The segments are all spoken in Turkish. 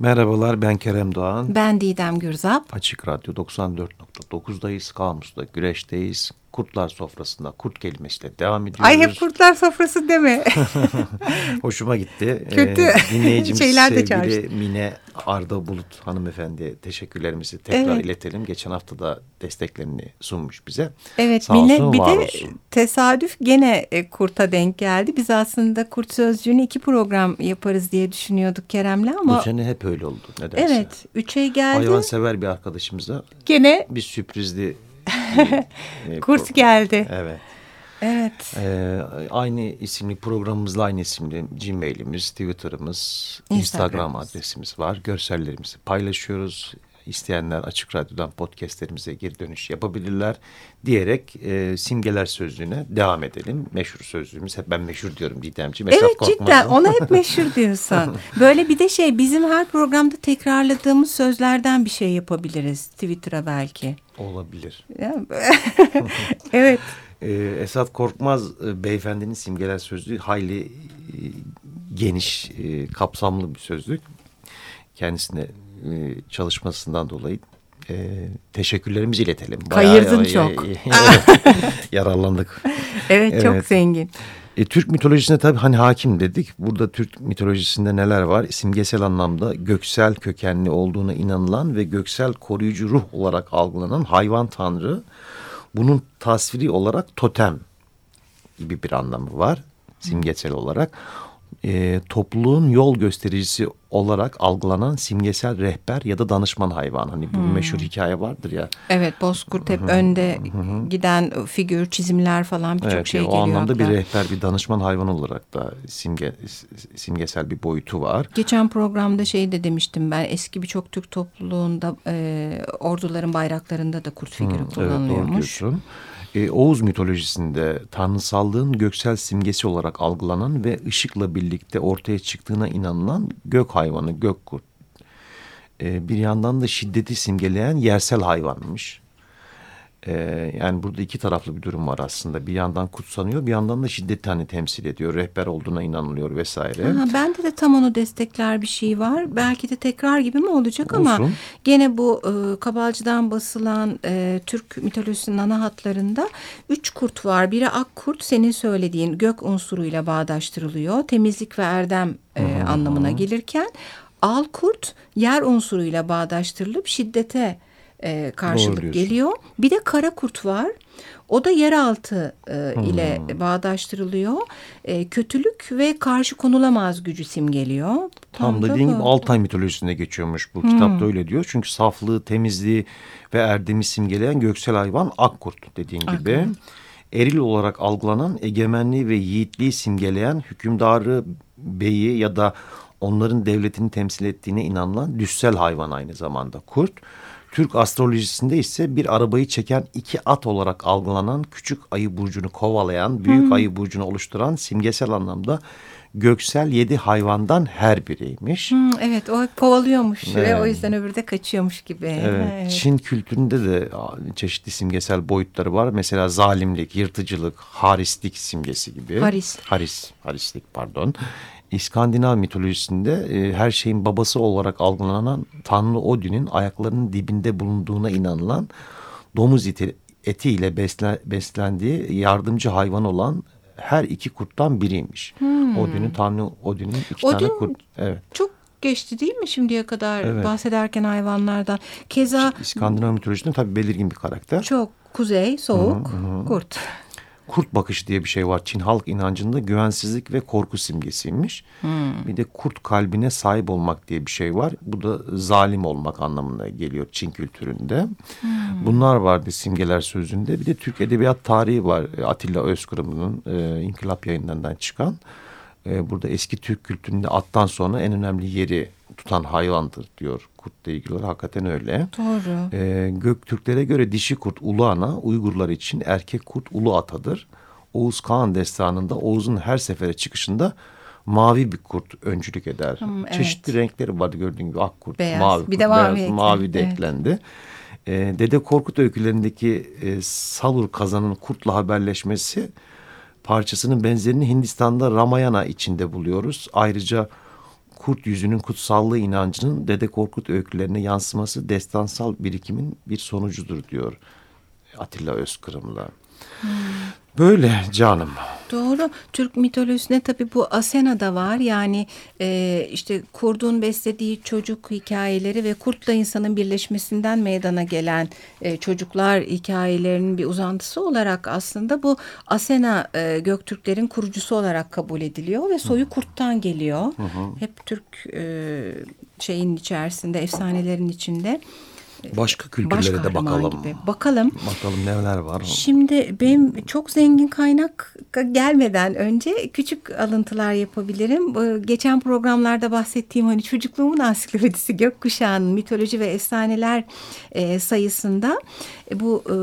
Merhabalar ben Kerem Doğan. Ben Didem Gürzap. Açık Radyo 94.9'dayız. Kamus'ta güreşteyiz. Kurtlar sofrasında kurt kelimesiyle devam ediyoruz. Ay hep kurtlar sofrası deme. Hoşuma gitti. Kötü ee, dinleyicimiz şeyler de sevgili çağrıştı. Mine Arda Bulut hanımefendi teşekkürlerimizi tekrar Evet. iletelim. Geçen hafta da desteklerini sunmuş bize. Evet Sağ Mine olsun, bir de olsun. tesadüf gene e, kurta denk geldi. Biz aslında kurt sözcüğünü iki program yaparız diye düşünüyorduk Kerem'le ama Bu sene hep öyle oldu nedense. evet üçe geldi. Hayvansever bir arkadaşımıza Gene bir sürprizli e, kurt pro- geldi. Evet. Evet. Ee, aynı isimli programımızla aynı isimli Gmail'imiz, Twitter'ımız, Instagram Instagram'ımız. adresimiz var. Görsellerimizi paylaşıyoruz. İsteyenler Açık Radyo'dan podcastlerimize geri dönüş yapabilirler diyerek e, simgeler sözlüğüne devam edelim. Meşhur sözlüğümüz. Hep ben meşhur diyorum Didemciğim. Esat Evet cidden ona hep meşhur diyorsun. Böyle bir de şey bizim her programda tekrarladığımız sözlerden bir şey yapabiliriz Twitter'a belki. Olabilir. Evet. Ee, Esat Korkmaz e, beyefendinin simgeler sözlüğü hayli e, geniş, e, kapsamlı bir sözlük. Kendisine e, çalışmasından dolayı e, teşekkürlerimizi iletelim. Kayırdın e, çok. e, evet, yararlandık. Evet, çok zengin. E, Türk mitolojisine tabii hani hakim dedik. Burada Türk mitolojisinde neler var? Simgesel anlamda göksel kökenli olduğuna inanılan ve göksel koruyucu ruh olarak algılanan hayvan tanrı. Bunun tasviri olarak totem gibi bir anlamı var simgesel olarak. E, topluluğun yol göstericisi olarak algılanan simgesel rehber ya da danışman hayvan. Hani bu meşhur hikaye vardır ya. Evet Bozkurt hep önde giden figür, çizimler falan birçok Evet, şey o geliyor. anlamda bir rehber, bir danışman hayvan olarak da simge, simgesel bir boyutu var. Geçen programda şey de demiştim ben eski birçok Türk topluluğunda e, orduların bayraklarında da kurt figürü Evet, doğru kullanılıyormuş. diyorsun. Ee, Oğuz mitolojisinde tanrısallığın göksel simgesi olarak algılanan ve ışıkla birlikte ortaya çıktığına inanılan gök hayvanı, gökkurt. Ee, bir yandan da şiddeti simgeleyen yersel hayvanmış. Ee, yani burada iki taraflı bir durum var aslında. Bir yandan kutsanıyor, bir yandan da şiddeti hani temsil ediyor. Rehber olduğuna inanılıyor vesaire. Aha, bende de tam onu destekler bir şey var. Belki de tekrar gibi mi olacak ama Olsun. gene bu e, Kabalcı'dan basılan e, Türk mitolojisinin ana hatlarında üç kurt var. Biri ak kurt senin söylediğin gök unsuruyla bağdaştırılıyor. Temizlik ve erdem e, anlamına gelirken al kurt yer unsuruyla bağdaştırılıp şiddete e, karşılık geliyor. Bir de kara kurt var. O da yeraltı e, ile bağdaştırılıyor. E, kötülük ve karşı konulamaz gücü simgeliyor. Tam da da dediğin bu. gibi Altay mitolojisine geçiyormuş bu kitapta öyle diyor. Çünkü saflığı, temizliği ve erdemi simgeleyen göksel hayvan akkurt dediğin gibi. Eril olarak algılanan egemenliği ve yiğitliği simgeleyen hükümdarı, beyi ya da onların devletini temsil ettiğine inanılan düssel hayvan aynı zamanda kurt. Türk astrolojisinde ise bir arabayı çeken iki at olarak algılanan küçük ayı burcunu kovalayan, büyük ayı burcunu oluşturan simgesel anlamda göksel yedi hayvandan her biriymiş. Hmm, evet o kovalıyormuş ve Evet. o yüzden öbürü de kaçıyormuş gibi. Evet. Evet. Çin kültüründe de çeşitli simgesel boyutları var. Mesela zalimlik, yırtıcılık, harislik simgesi gibi. Haris. Haris, harislik pardon. İskandinav mitolojisinde e, her şeyin babası olarak algılanan Tanrı Odin'in ayaklarının dibinde bulunduğuna inanılan domuz eti, etiyle besle, beslendiği yardımcı hayvan olan her iki kurttan biriymiş. Odin'in Tanrı Odin'in iki tane Hmm. Odin- kurt. Evet. Çok geçti değil mi şimdiye kadar Evet. bahsederken hayvanlardan. Keza İskandinav mitolojisinde tabii belirgin bir karakter. çok kuzey, soğuk, kurt. Kurt bakışı diye bir şey var. Çin halk inancında güvensizlik ve korku simgesiymiş. Bir de kurt kalbine sahip olmak diye bir şey var. Bu da zalim olmak anlamına geliyor Çin kültüründe. Bunlar vardı simgeler sözünde. Bir de Türk Edebiyat Tarihi var. Atilla Özkırım'ın e, İnkılap yayınlarından çıkan. E, burada eski Türk kültüründe attan sonra en önemli yeri tutan hayvandır diyor kurtla ilgili olarak. Hakikaten öyle. Doğru. Ee, Göktürklere göre dişi kurt ulu ana, Uygurlar için erkek kurt ulu atadır. Oğuz Kağan destanında Oğuz'un her sefere çıkışında mavi bir kurt öncülük eder. Hmm, evet. Çeşitli renkleri vardı gördüğün gibi ak kurt, Beyaz, mavi bir kurt, de mavi beyaz, mavi de evet. eklendi. Ee, Dede Korkut öykülerindeki e, Salur kazanın kurtla haberleşmesi parçasının benzerini Hindistan'da Ramayana içinde buluyoruz. Ayrıca kurt yüzünün kutsallığı inancının Dede Korkut öykülerine yansıması destansal birikimin bir sonucudur diyor Atilla Özkırım'la. Hmm. Böyle canım. Doğru. Türk mitolojisinde tabii bu Asena da var. Yani e, işte kurdun beslediği çocuk hikayeleri ve kurtla insanın birleşmesinden meydana gelen e, çocuklar hikayelerinin bir uzantısı olarak aslında bu Asena e, Göktürklerin kurucusu olarak kabul ediliyor ve soyu kurttan geliyor. Hı hı. Hep Türk e, şeyin içerisinde, efsanelerin içinde. Başka kültürlere Baş de bakalım. Gibi. Bakalım. Bakalım neler var. Şimdi benim çok zengin kaynak gelmeden önce küçük alıntılar yapabilirim. Geçen programlarda bahsettiğim hani çocukluğumun ansiklopedisi gökkuşağının mitoloji ve efsaneler e, sayısında e, bu e,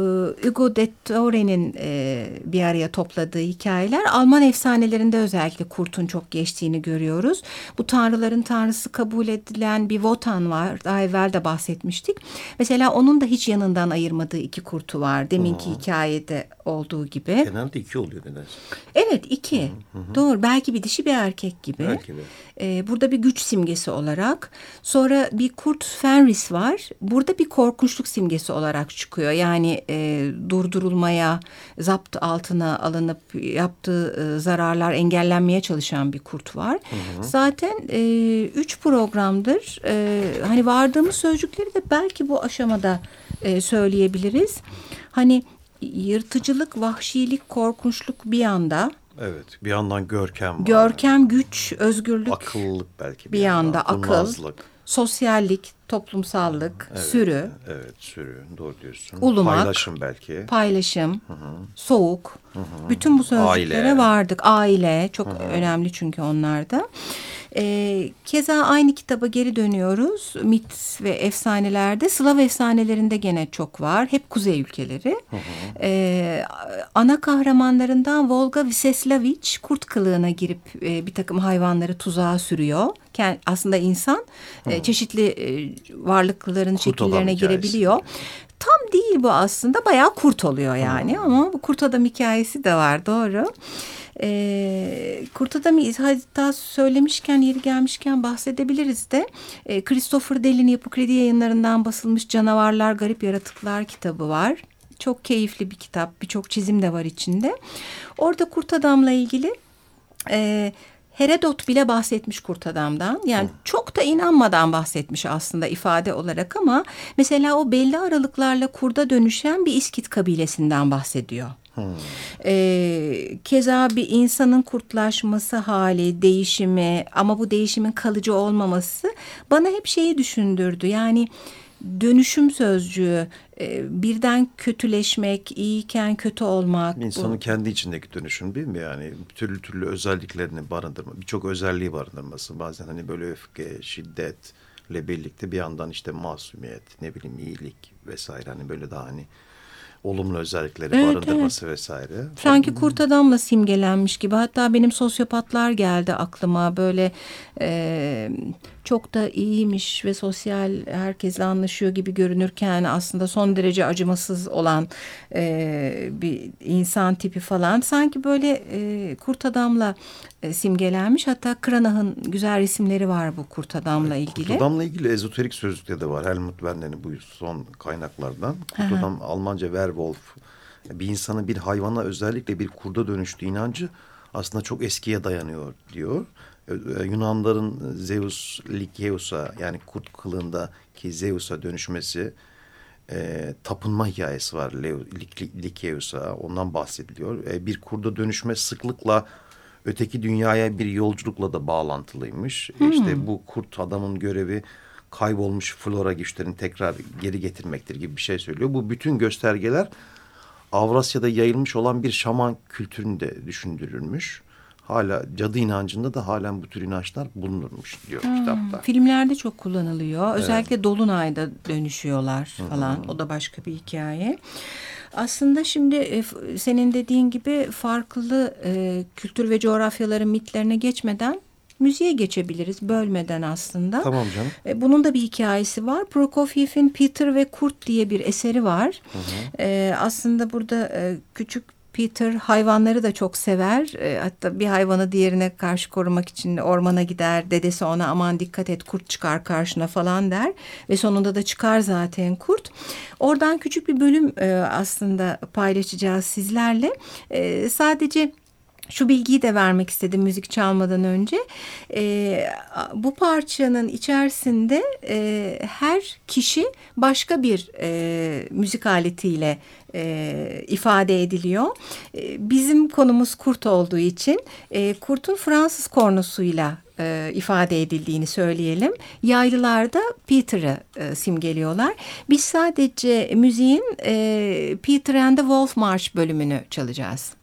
Hugo de Tore'nin e, bir araya topladığı hikayeler Alman efsanelerinde özellikle kurtun çok geçtiğini görüyoruz. Bu tanrıların tanrısı kabul edilen bir Wotan var. Daha evvel de bahsetmiştik. Mesela onun da hiç yanından ayırmadığı iki kurtu var. Deminki hmm. hikayede olduğu gibi. Genelde iki oluyor nedense. Evet iki. Hı hı. Doğru. Belki bir dişi bir erkek gibi. Belki de. Ee, burada bir güç simgesi olarak. Sonra bir kurt Fenris var. Burada bir korkunçluk simgesi olarak çıkıyor. Yani e, durdurulmaya, zapt altına alınıp yaptığı e, zararlar engellenmeye çalışan bir kurt var. Hı hı. Zaten e, üç programdır. E, hani vardığımız sözcükleri de belki bu aşamada e, söyleyebiliriz. Hani yırtıcılık, vahşilik, korkunçluk bir yanda. Evet, bir yandan görkem var. Görkem, güç, özgürlük. Akıllılık belki bir, bir yanda. Akıl, sosyallik, toplumsallık, evet, sürü. Evet, sürü. Doğru diyorsun. Ulumak. Paylaşım belki. Paylaşım, hı hı. soğuk. Hı hı. Bütün bu sözcüklere Aile. vardık. Aile çok hı hı. önemli çünkü onlarda. E, keza aynı kitaba geri dönüyoruz. Mit ve efsanelerde. Slav efsanelerinde gene çok var. Hep kuzey ülkeleri. Hı hı. E, ana kahramanlarından Volga Viseslavich kurt kılığına girip e, bir takım hayvanları tuzağa sürüyor. Kend, aslında insan e, çeşitli e, varlıkların kurt şekillerine girebiliyor. Tam değil bu aslında bayağı kurt oluyor yani hmm. ama bu kurt adam hikayesi de var doğru. E, Kurt Adam'ı hatta söylemişken yeri gelmişken bahsedebiliriz de e, Christopher Dell'in Yapı Kredi yayınlarından basılmış Canavarlar Garip Yaratıklar kitabı var. Çok keyifli bir kitap birçok çizim de var içinde. Orada Kurt Adam'la ilgili... E, Herodot bile bahsetmiş kurt adamdan. Yani Hı. çok da inanmadan bahsetmiş aslında ifade olarak ama mesela o belli aralıklarla kurda dönüşen bir İskit kabilesinden bahsediyor. Ee, keza bir insanın kurtlaşması hali, değişimi ama bu değişimin kalıcı olmaması bana hep şeyi düşündürdü. Yani dönüşüm sözcüğü e, birden kötüleşmek, iyiyken kötü olmak. İnsanın bu. kendi içindeki dönüşüm değil mi? Yani türlü türlü özelliklerini barındırma, birçok özelliği barındırması. Bazen hani böyle öfke, şiddetle birlikte bir yandan işte masumiyet, ne bileyim iyilik vesaire hani böyle daha hani olumlu özellikleri evet, barındırması evet. vesaire. Sanki kurt adamla simgelenmiş gibi. Hatta benim sosyopatlar geldi aklıma. Böyle e, çok da iyiymiş ve sosyal herkesle anlaşıyor gibi görünürken aslında son derece acımasız olan e, bir insan tipi falan. Sanki böyle e, kurt adamla e, simgelenmiş. Hatta Kranach'ın güzel resimleri var bu kurt adamla ilgili. Kurt adamla ilgili ezoterik sözlükte de var. Helmut Wenner'in bu son kaynaklardan. Kurt Aha. adam Almanca werewolf. Bir insanın bir hayvana özellikle bir kurda dönüştüğü inancı aslında çok eskiye dayanıyor diyor. E, Yunanların Zeus Likeus'a yani kurt kılığındaki Zeus'a dönüşmesi e, tapınma hikayesi var Likeus'a ondan bahsediliyor. E, bir kurda dönüşme sıklıkla öteki dünyaya bir yolculukla da bağlantılıymış. Hmm. İşte bu kurt adamın görevi kaybolmuş flora güçlerini tekrar geri getirmektir gibi bir şey söylüyor. Bu bütün göstergeler Avrasya'da yayılmış olan bir şaman kültüründe düşündürülmüş hala cadı inancında da halen bu tür inançlar bulunurmuş diyor hmm, kitapta. Filmlerde çok kullanılıyor. Özellikle evet. Dolunay'da dönüşüyorlar falan. -hı. O da başka bir hikaye. Aslında şimdi e, senin dediğin gibi farklı e, kültür ve coğrafyaların mitlerine geçmeden müziğe geçebiliriz bölmeden aslında. Tamam canım. E, bunun da bir hikayesi var. Prokofiev'in Peter ve Kurt diye bir eseri var. Hı hı. E, aslında burada e, küçük Peter hayvanları da çok sever. E, hatta bir hayvanı diğerine karşı korumak için ormana gider. Dedesi ona aman dikkat et kurt çıkar karşına falan der. Ve sonunda da çıkar zaten kurt. Oradan küçük bir bölüm e, aslında paylaşacağız sizlerle. E, sadece şu bilgiyi de vermek istedim müzik çalmadan önce. E, bu parçanın içerisinde e, her kişi başka bir e, müzik aletiyle e, ifade ediliyor. E, bizim konumuz kurt olduğu için e, kurtun Fransız kornosuyla e, ifade edildiğini söyleyelim. Yaylılarda Peter'ı e, simgeliyorlar. Biz sadece müziğin e, Peter and the Wolf March bölümünü çalacağız.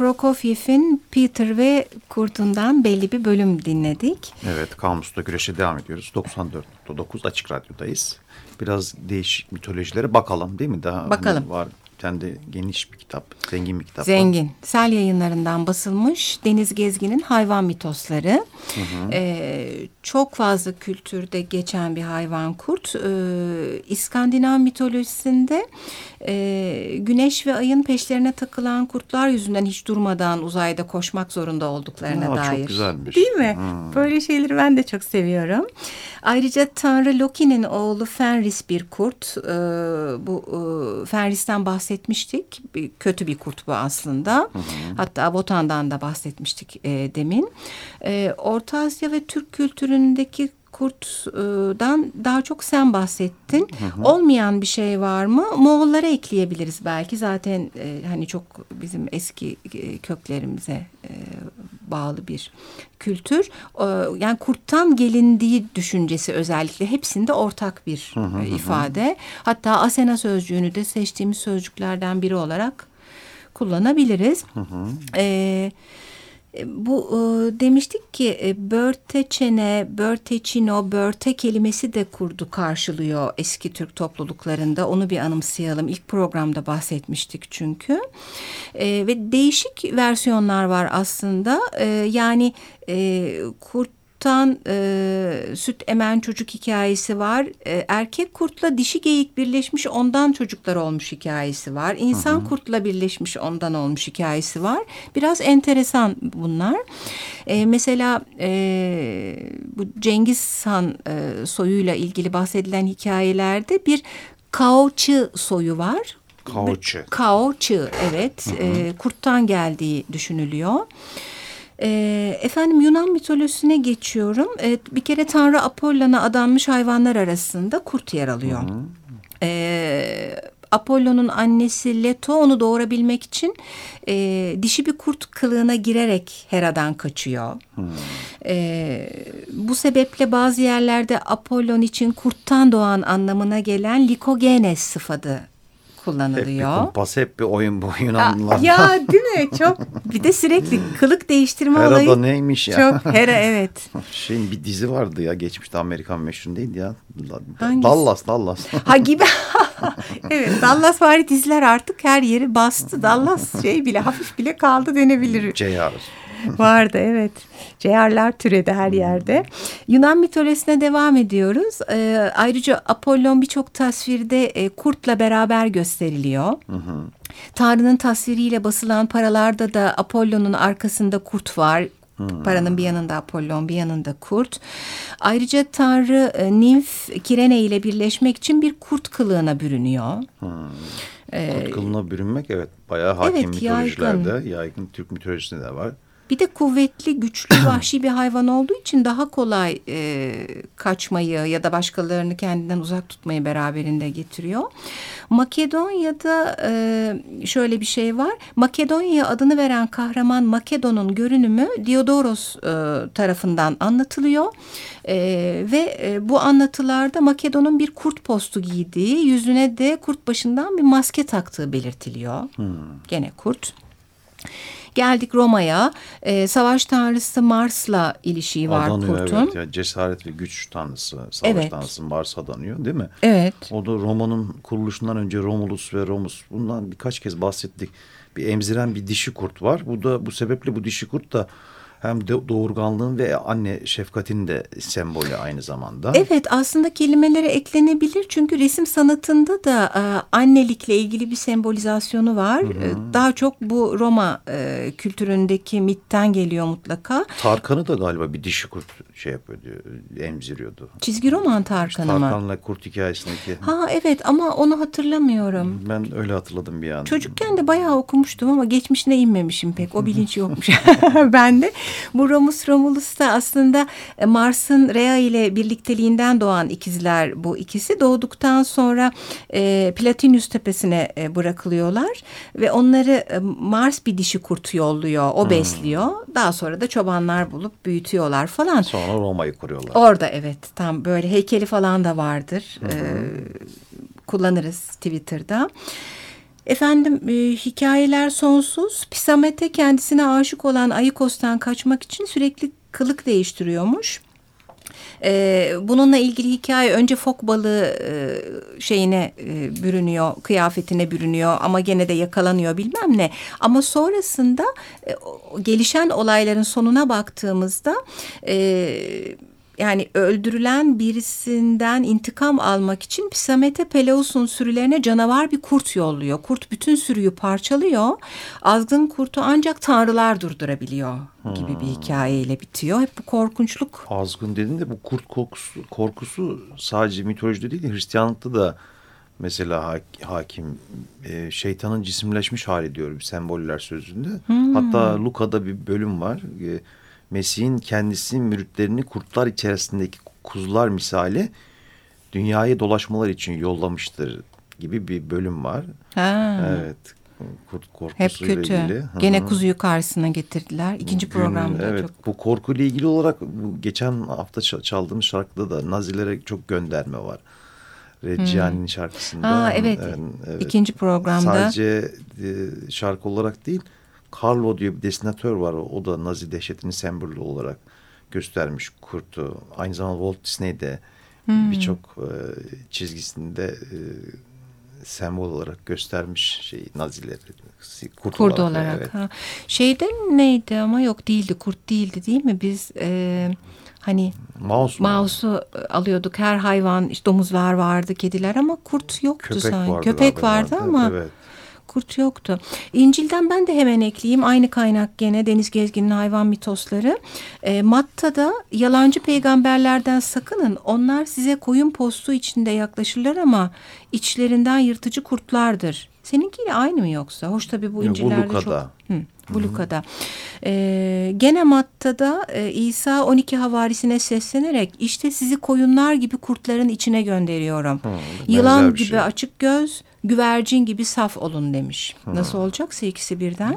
Prokofiev'in Peter ve Kurt'undan belli bir bölüm dinledik. Evet, Kamus'ta güreşe devam ediyoruz. 94.9 Açık Radyo'dayız. Biraz değişik mitolojilere bakalım değil mi? Daha bakalım. var Hem de geniş bir kitap, zengin bir kitap. Zengin. Sel yayınlarından basılmış Deniz Gezgin'in Hayvan Mitosları. Hı hı. Ee, çok fazla kültürde geçen bir hayvan kurt. Ee, İskandinav mitolojisinde e, güneş ve ayın peşlerine takılan kurtlar yüzünden hiç durmadan uzayda koşmak zorunda olduklarına Aa, dair. Çok güzelmiş. Değil mi? Hmm. Böyle şeyleri ben de çok seviyorum. Ayrıca Tanrı Loki'nin oğlu Fenris bir kurt. Ee, bu e, Fenris'ten bahsetmiştik. Kötü bir kurt bu aslında. Hı hı. Hatta Botan'dan da bahsetmiştik e, demin. E, Orta Asya ve Türk kültüründeki kurtdan daha çok sen bahsettin. Hı hı. Olmayan bir şey var mı? Moğollara ekleyebiliriz belki. Zaten e, hani çok bizim eski e, köklerimize bağlı bir kültür. E, yani kurttan gelindiği düşüncesi özellikle hepsinde ortak bir hı hı, e, ifade. Hı. Hatta Asena sözcüğünü de seçtiğimiz sözcüklerden biri olarak kullanabiliriz. Hı hı. Evet. E, bu e, demiştik ki e, börteçene, börteçino, börte kelimesi de kurdu karşılıyor eski Türk topluluklarında. Onu bir anımsayalım. İlk programda bahsetmiştik çünkü. E, ve değişik versiyonlar var aslında. Yani e, kurt kurttan e, süt emen çocuk hikayesi var. E, erkek kurtla dişi geyik birleşmiş ondan çocuklar olmuş hikayesi var. İnsan hı hı. kurtla birleşmiş ondan olmuş hikayesi var. Biraz enteresan bunlar. E, mesela e, bu Cengiz Han e, soyuyla ilgili bahsedilen hikayelerde bir Kaoçı soyu var. Kaoçı. Kaoçı evet. Hı hı. E, kurttan geldiği düşünülüyor. E, efendim Yunan mitolojisine geçiyorum. E, bir kere Tanrı Apollon'a adanmış hayvanlar arasında kurt yer alıyor. Hı E, Apollo'nun annesi Leto onu doğurabilmek için e, dişi bir kurt kılığına girerek Hera'dan kaçıyor. Hmm. E, bu sebeple bazı yerlerde Apollon için kurttan doğan anlamına gelen likogenes sıfatı kullanılıyor. Hep bir kumpas, hep bir oyun bu Yunanlılar. Ya değil mi? Çok bir de sürekli kılık değiştirme Hera olayı. da neymiş ya? Çok Hera evet. Şeyin bir dizi vardı ya geçmişte Amerikan meşhur değil ya. Hangisi? Dallas, Dallas. Ha gibi. evet Dallas vari diziler artık her yeri bastı. Dallas şey bile hafif bile kaldı denebilir. JR. Vardı evet. Ceyarlar türedi her yerde. Yunan mitolojisine devam ediyoruz. Ee, ayrıca Apollon birçok tasvirde e, kurtla beraber gösteriliyor. Hı hı. Tanrı'nın tasviriyle basılan paralarda da Apollon'un arkasında kurt var. Hmm. Paranın bir yanında Apollon, bir yanında kurt. Ayrıca Tanrı e, Nimf Kirene ile birleşmek için bir kurt kılığına bürünüyor. Hmm. Ee, kurt kılığına bürünmek evet bayağı hakim evet, mitolojilerde, yaygın. yaygın Türk mitolojisinde de var. Bir de kuvvetli, güçlü, vahşi bir hayvan olduğu için daha kolay e, kaçmayı ya da başkalarını kendinden uzak tutmayı beraberinde getiriyor. Makedonya'da e, şöyle bir şey var. Makedonya adını veren kahraman Makedon'un görünümü Diodoros e, tarafından anlatılıyor. E, ve e, bu anlatılarda Makedon'un bir kurt postu giydiği, yüzüne de kurt başından bir maske taktığı belirtiliyor. Hmm. Gene kurt. Geldik Roma'ya. E, savaş tanrısı Mars'la ilişiği var adanıyor, kurtun. Evet, yani cesaret ve güç tanrısı, savaş evet. tanrısı Mars adanıyor değil mi? Evet. O da Roma'nın kuruluşundan önce Romulus ve Romus bundan birkaç kez bahsettik. Bir emziren bir dişi kurt var. Bu da bu sebeple bu dişi kurt da hem de doğurganlığın ve anne şefkatin de sembolü aynı zamanda. Evet aslında kelimelere eklenebilir çünkü resim sanatında da e, annelikle ilgili bir sembolizasyonu var. Hı hı. E, daha çok bu Roma e, kültüründeki mitten geliyor mutlaka. Tarkan'ı da galiba bir dişi kurt şey yapıyordu, emziriyordu. Çizgi roman Tarkan'ı mı? Tarkan'la kurt hikayesindeki. Ha evet ama onu hatırlamıyorum. Ben öyle hatırladım bir an. Çocukken de bayağı okumuştum ama geçmişine inmemişim pek. O bilinç yokmuş bende. Bu Romus Romulus da aslında e, Mars'ın Rhea ile birlikteliğinden doğan ikizler bu ikisi. Doğduktan sonra e, Platinus tepesine e, bırakılıyorlar ve onları e, Mars bir dişi kurt yolluyor. O hmm. besliyor. Daha sonra da çobanlar bulup büyütüyorlar falan. Sonra Roma'yı kuruyorlar. Orada evet tam böyle heykeli falan da vardır. Hmm. E, kullanırız Twitter'da. Efendim e, hikayeler sonsuz. Pisamete kendisine aşık olan Ayikos'tan kaçmak için sürekli kılık değiştiriyormuş. Ee, bununla ilgili hikaye önce fok balığı e, şeyine e, bürünüyor, kıyafetine bürünüyor ama gene de yakalanıyor bilmem ne. Ama sonrasında e, gelişen olayların sonuna baktığımızda... E, yani öldürülen birisinden intikam almak için Psamete Peleus'un sürülerine canavar bir kurt yolluyor. Kurt bütün sürüyü parçalıyor. Azgın kurtu ancak tanrılar durdurabiliyor gibi bir hikayeyle bitiyor. Hep bu korkunçluk. Azgın dedin de bu kurt korkusu, korkusu sadece mitolojide değil Hristiyanlıkta da mesela hakim e, şeytanın cisimleşmiş hali diyor semboller sözünde. Hmm. Hatta Luka'da bir bölüm var. E, Mesih'in kendisi müritlerini kurtlar içerisindeki kuzular misali dünyayı dolaşmalar için yollamıştır gibi bir bölüm var. Ha. Evet. Kurt korkusuyla Hep kötü. ilgili. Gene kuzuyu karşısına getirdiler. İkinci Gün, programda evet, çok. Bu korkuyla ilgili olarak bu geçen hafta çaldığımız şarkıda da Nazilere çok gönderme var. Reggiani'nin hmm. şarkısında. Aa, evet. Evet. İkinci programda. Sadece e, şarkı olarak değil Carlo diye bir destinatör var. O da Nazi dehşetinin sembolü olarak göstermiş kurtu. Aynı zamanda Walt Disney de hmm. birçok e, çizgisinde e, sembol olarak göstermiş şey Nazileri. Kurt, kurt olarak. olarak evet. ha. Şeyde neydi ama yok değildi kurt değildi değil mi? Biz e, hani Mouse mouse'u alıyorduk her hayvan işte domuzlar vardı kediler ama kurt yoktu Köpek sanki. Vardı Köpek vardı ama evet kurt yoktu. İncil'den ben de hemen ekleyeyim. Aynı kaynak gene Deniz Gezgin'in hayvan mitosları. E, Matta'da yalancı peygamberlerden sakının. Onlar size koyun postu içinde yaklaşırlar ama içlerinden yırtıcı kurtlardır. Seninkiyle aynı mı yoksa? Hoş tabii bu İncil'lerde çok... Hı, bu Luka'da. Ee, gene Matta'da e, İsa 12 havarisine seslenerek işte sizi koyunlar gibi kurtların içine gönderiyorum. Hı, Yılan gibi şey. açık göz, güvercin gibi saf olun demiş. Hı. Nasıl olacaksa ikisi birden. Hı.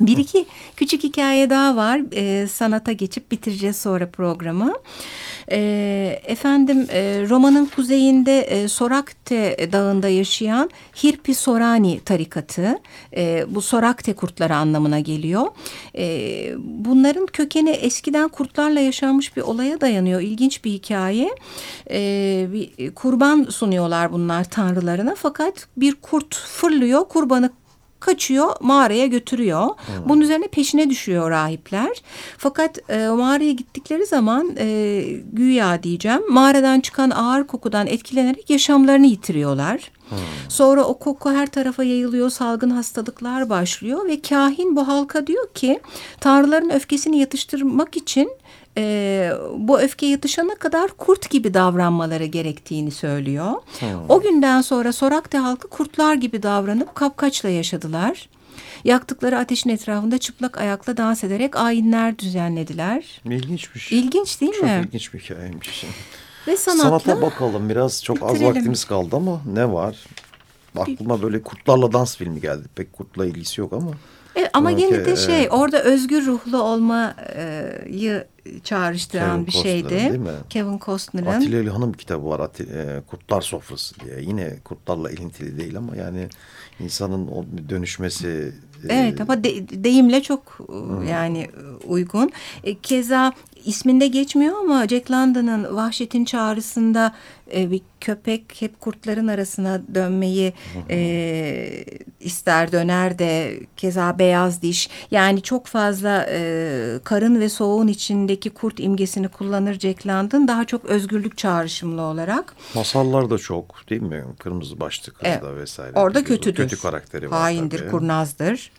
Bir iki küçük hikaye daha var. E, sanata geçip bitireceğiz sonra programı. E, efendim e, Roma'nın kuzeyinde e, Sorakte dağında yaşayan Hirpi Sorani tarikatı. E, bu Sorakte kurtları anlamına geliyor. E, bunların kökeni eskiden kurtlarla yaşanmış bir olaya dayanıyor. İlginç bir hikaye. E, bir kurban sunuyorlar bunlar tanrılarına fakat bir kurt fırlıyor kurbanı kaçıyor mağaraya götürüyor. Hmm. Bunun üzerine peşine düşüyor rahipler. Fakat e, mağaraya gittikleri zaman e, güya diyeceğim mağaradan çıkan ağır kokudan etkilenerek yaşamlarını yitiriyorlar. Hmm. Sonra o koku her tarafa yayılıyor, salgın hastalıklar başlıyor ve kahin bu halka diyor ki tanrıların öfkesini yatıştırmak için e, bu öfke yatışana kadar kurt gibi davranmaları gerektiğini söylüyor. Hmm. O günden sonra Sorakte halkı kurtlar gibi davranıp kapkaçla yaşadılar. Yaktıkları ateşin etrafında çıplak ayakla dans ederek ayinler düzenlediler. İlginçmiş. İlginç değil Çok mi? Çok ilginç bir hikayeymiş. Ve sanatla Sanata bakalım biraz çok bitirelim. az vaktimiz kaldı ama ne var? Aklıma böyle kurtlarla dans filmi geldi. Pek kurtla ilgisi yok ama. E, ama gene de şey orada özgür ruhlu olmayı çağrıştıran Kevin bir şeydi. Değil mi? Kevin Costner'ın. Atilla İlhan'ın bir kitabı var. Atilla, Kurtlar Sofrası diye. Yine kurtlarla ilintili değil ama yani insanın o dönüşmesi. Evet e, ama de, deyimle çok Hı. yani uygun. E, keza isminde geçmiyor ama Jack London'ın Vahşet'in çağrısında e, bir köpek hep kurtların arasına dönmeyi e, ister döner de keza beyaz diş yani çok fazla e, karın ve soğuğun içindeki kurt imgesini kullanır Jack London daha çok özgürlük çağrışımlı olarak. Masallar da çok değil mi? Kırmızı başlı kızda evet. vesaire. Orada kötüdür. Kötü karakteri var Haindir, tabii. kurnazdır.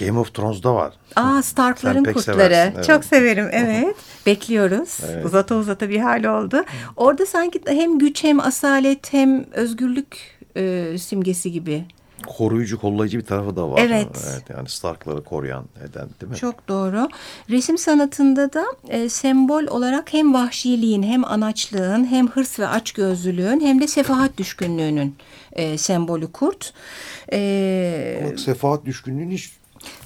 Game of Thrones'da var. Aa Stark'ların kurtları. evet. Çok severim evet. Bekliyoruz. Evet. Uzata uzata bir hal oldu. Orada sanki hem güç hem asalet hem özgürlük e, simgesi gibi. Koruyucu, kollayıcı bir tarafı da var. Evet. evet yani Stark'ları koruyan eden değil mi? Çok doğru. Resim sanatında da e, sembol olarak hem vahşiliğin hem anaçlığın hem hırs ve açgözlülüğün hem de sefahat düşkünlüğünün e, sembolü kurt. E, Ama sefahat düşkünlüğün hiç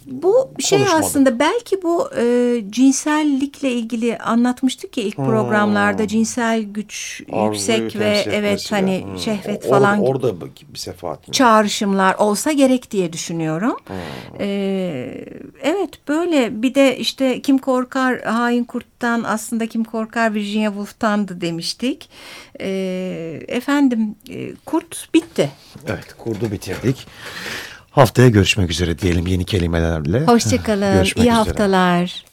Bu şey Konuşmadı. aslında belki bu e, cinsellikle ilgili anlatmıştık ya ilk programlarda cinsel güç Arzuyu yüksek ve evet hani Hmm. şehvet Or- falan Orada bir sefahat mi? çağrışımlar olsa gerek diye düşünüyorum. Hmm. Ee, evet böyle bir de işte kim korkar hain kurttan aslında kim korkar Virginia Woolf'tandı demiştik. Ee, efendim e, kurt bitti. Evet kurdu bitirdik. Haftaya görüşmek üzere diyelim yeni kelimelerle. Hoşçakalın. İyi üzere. haftalar.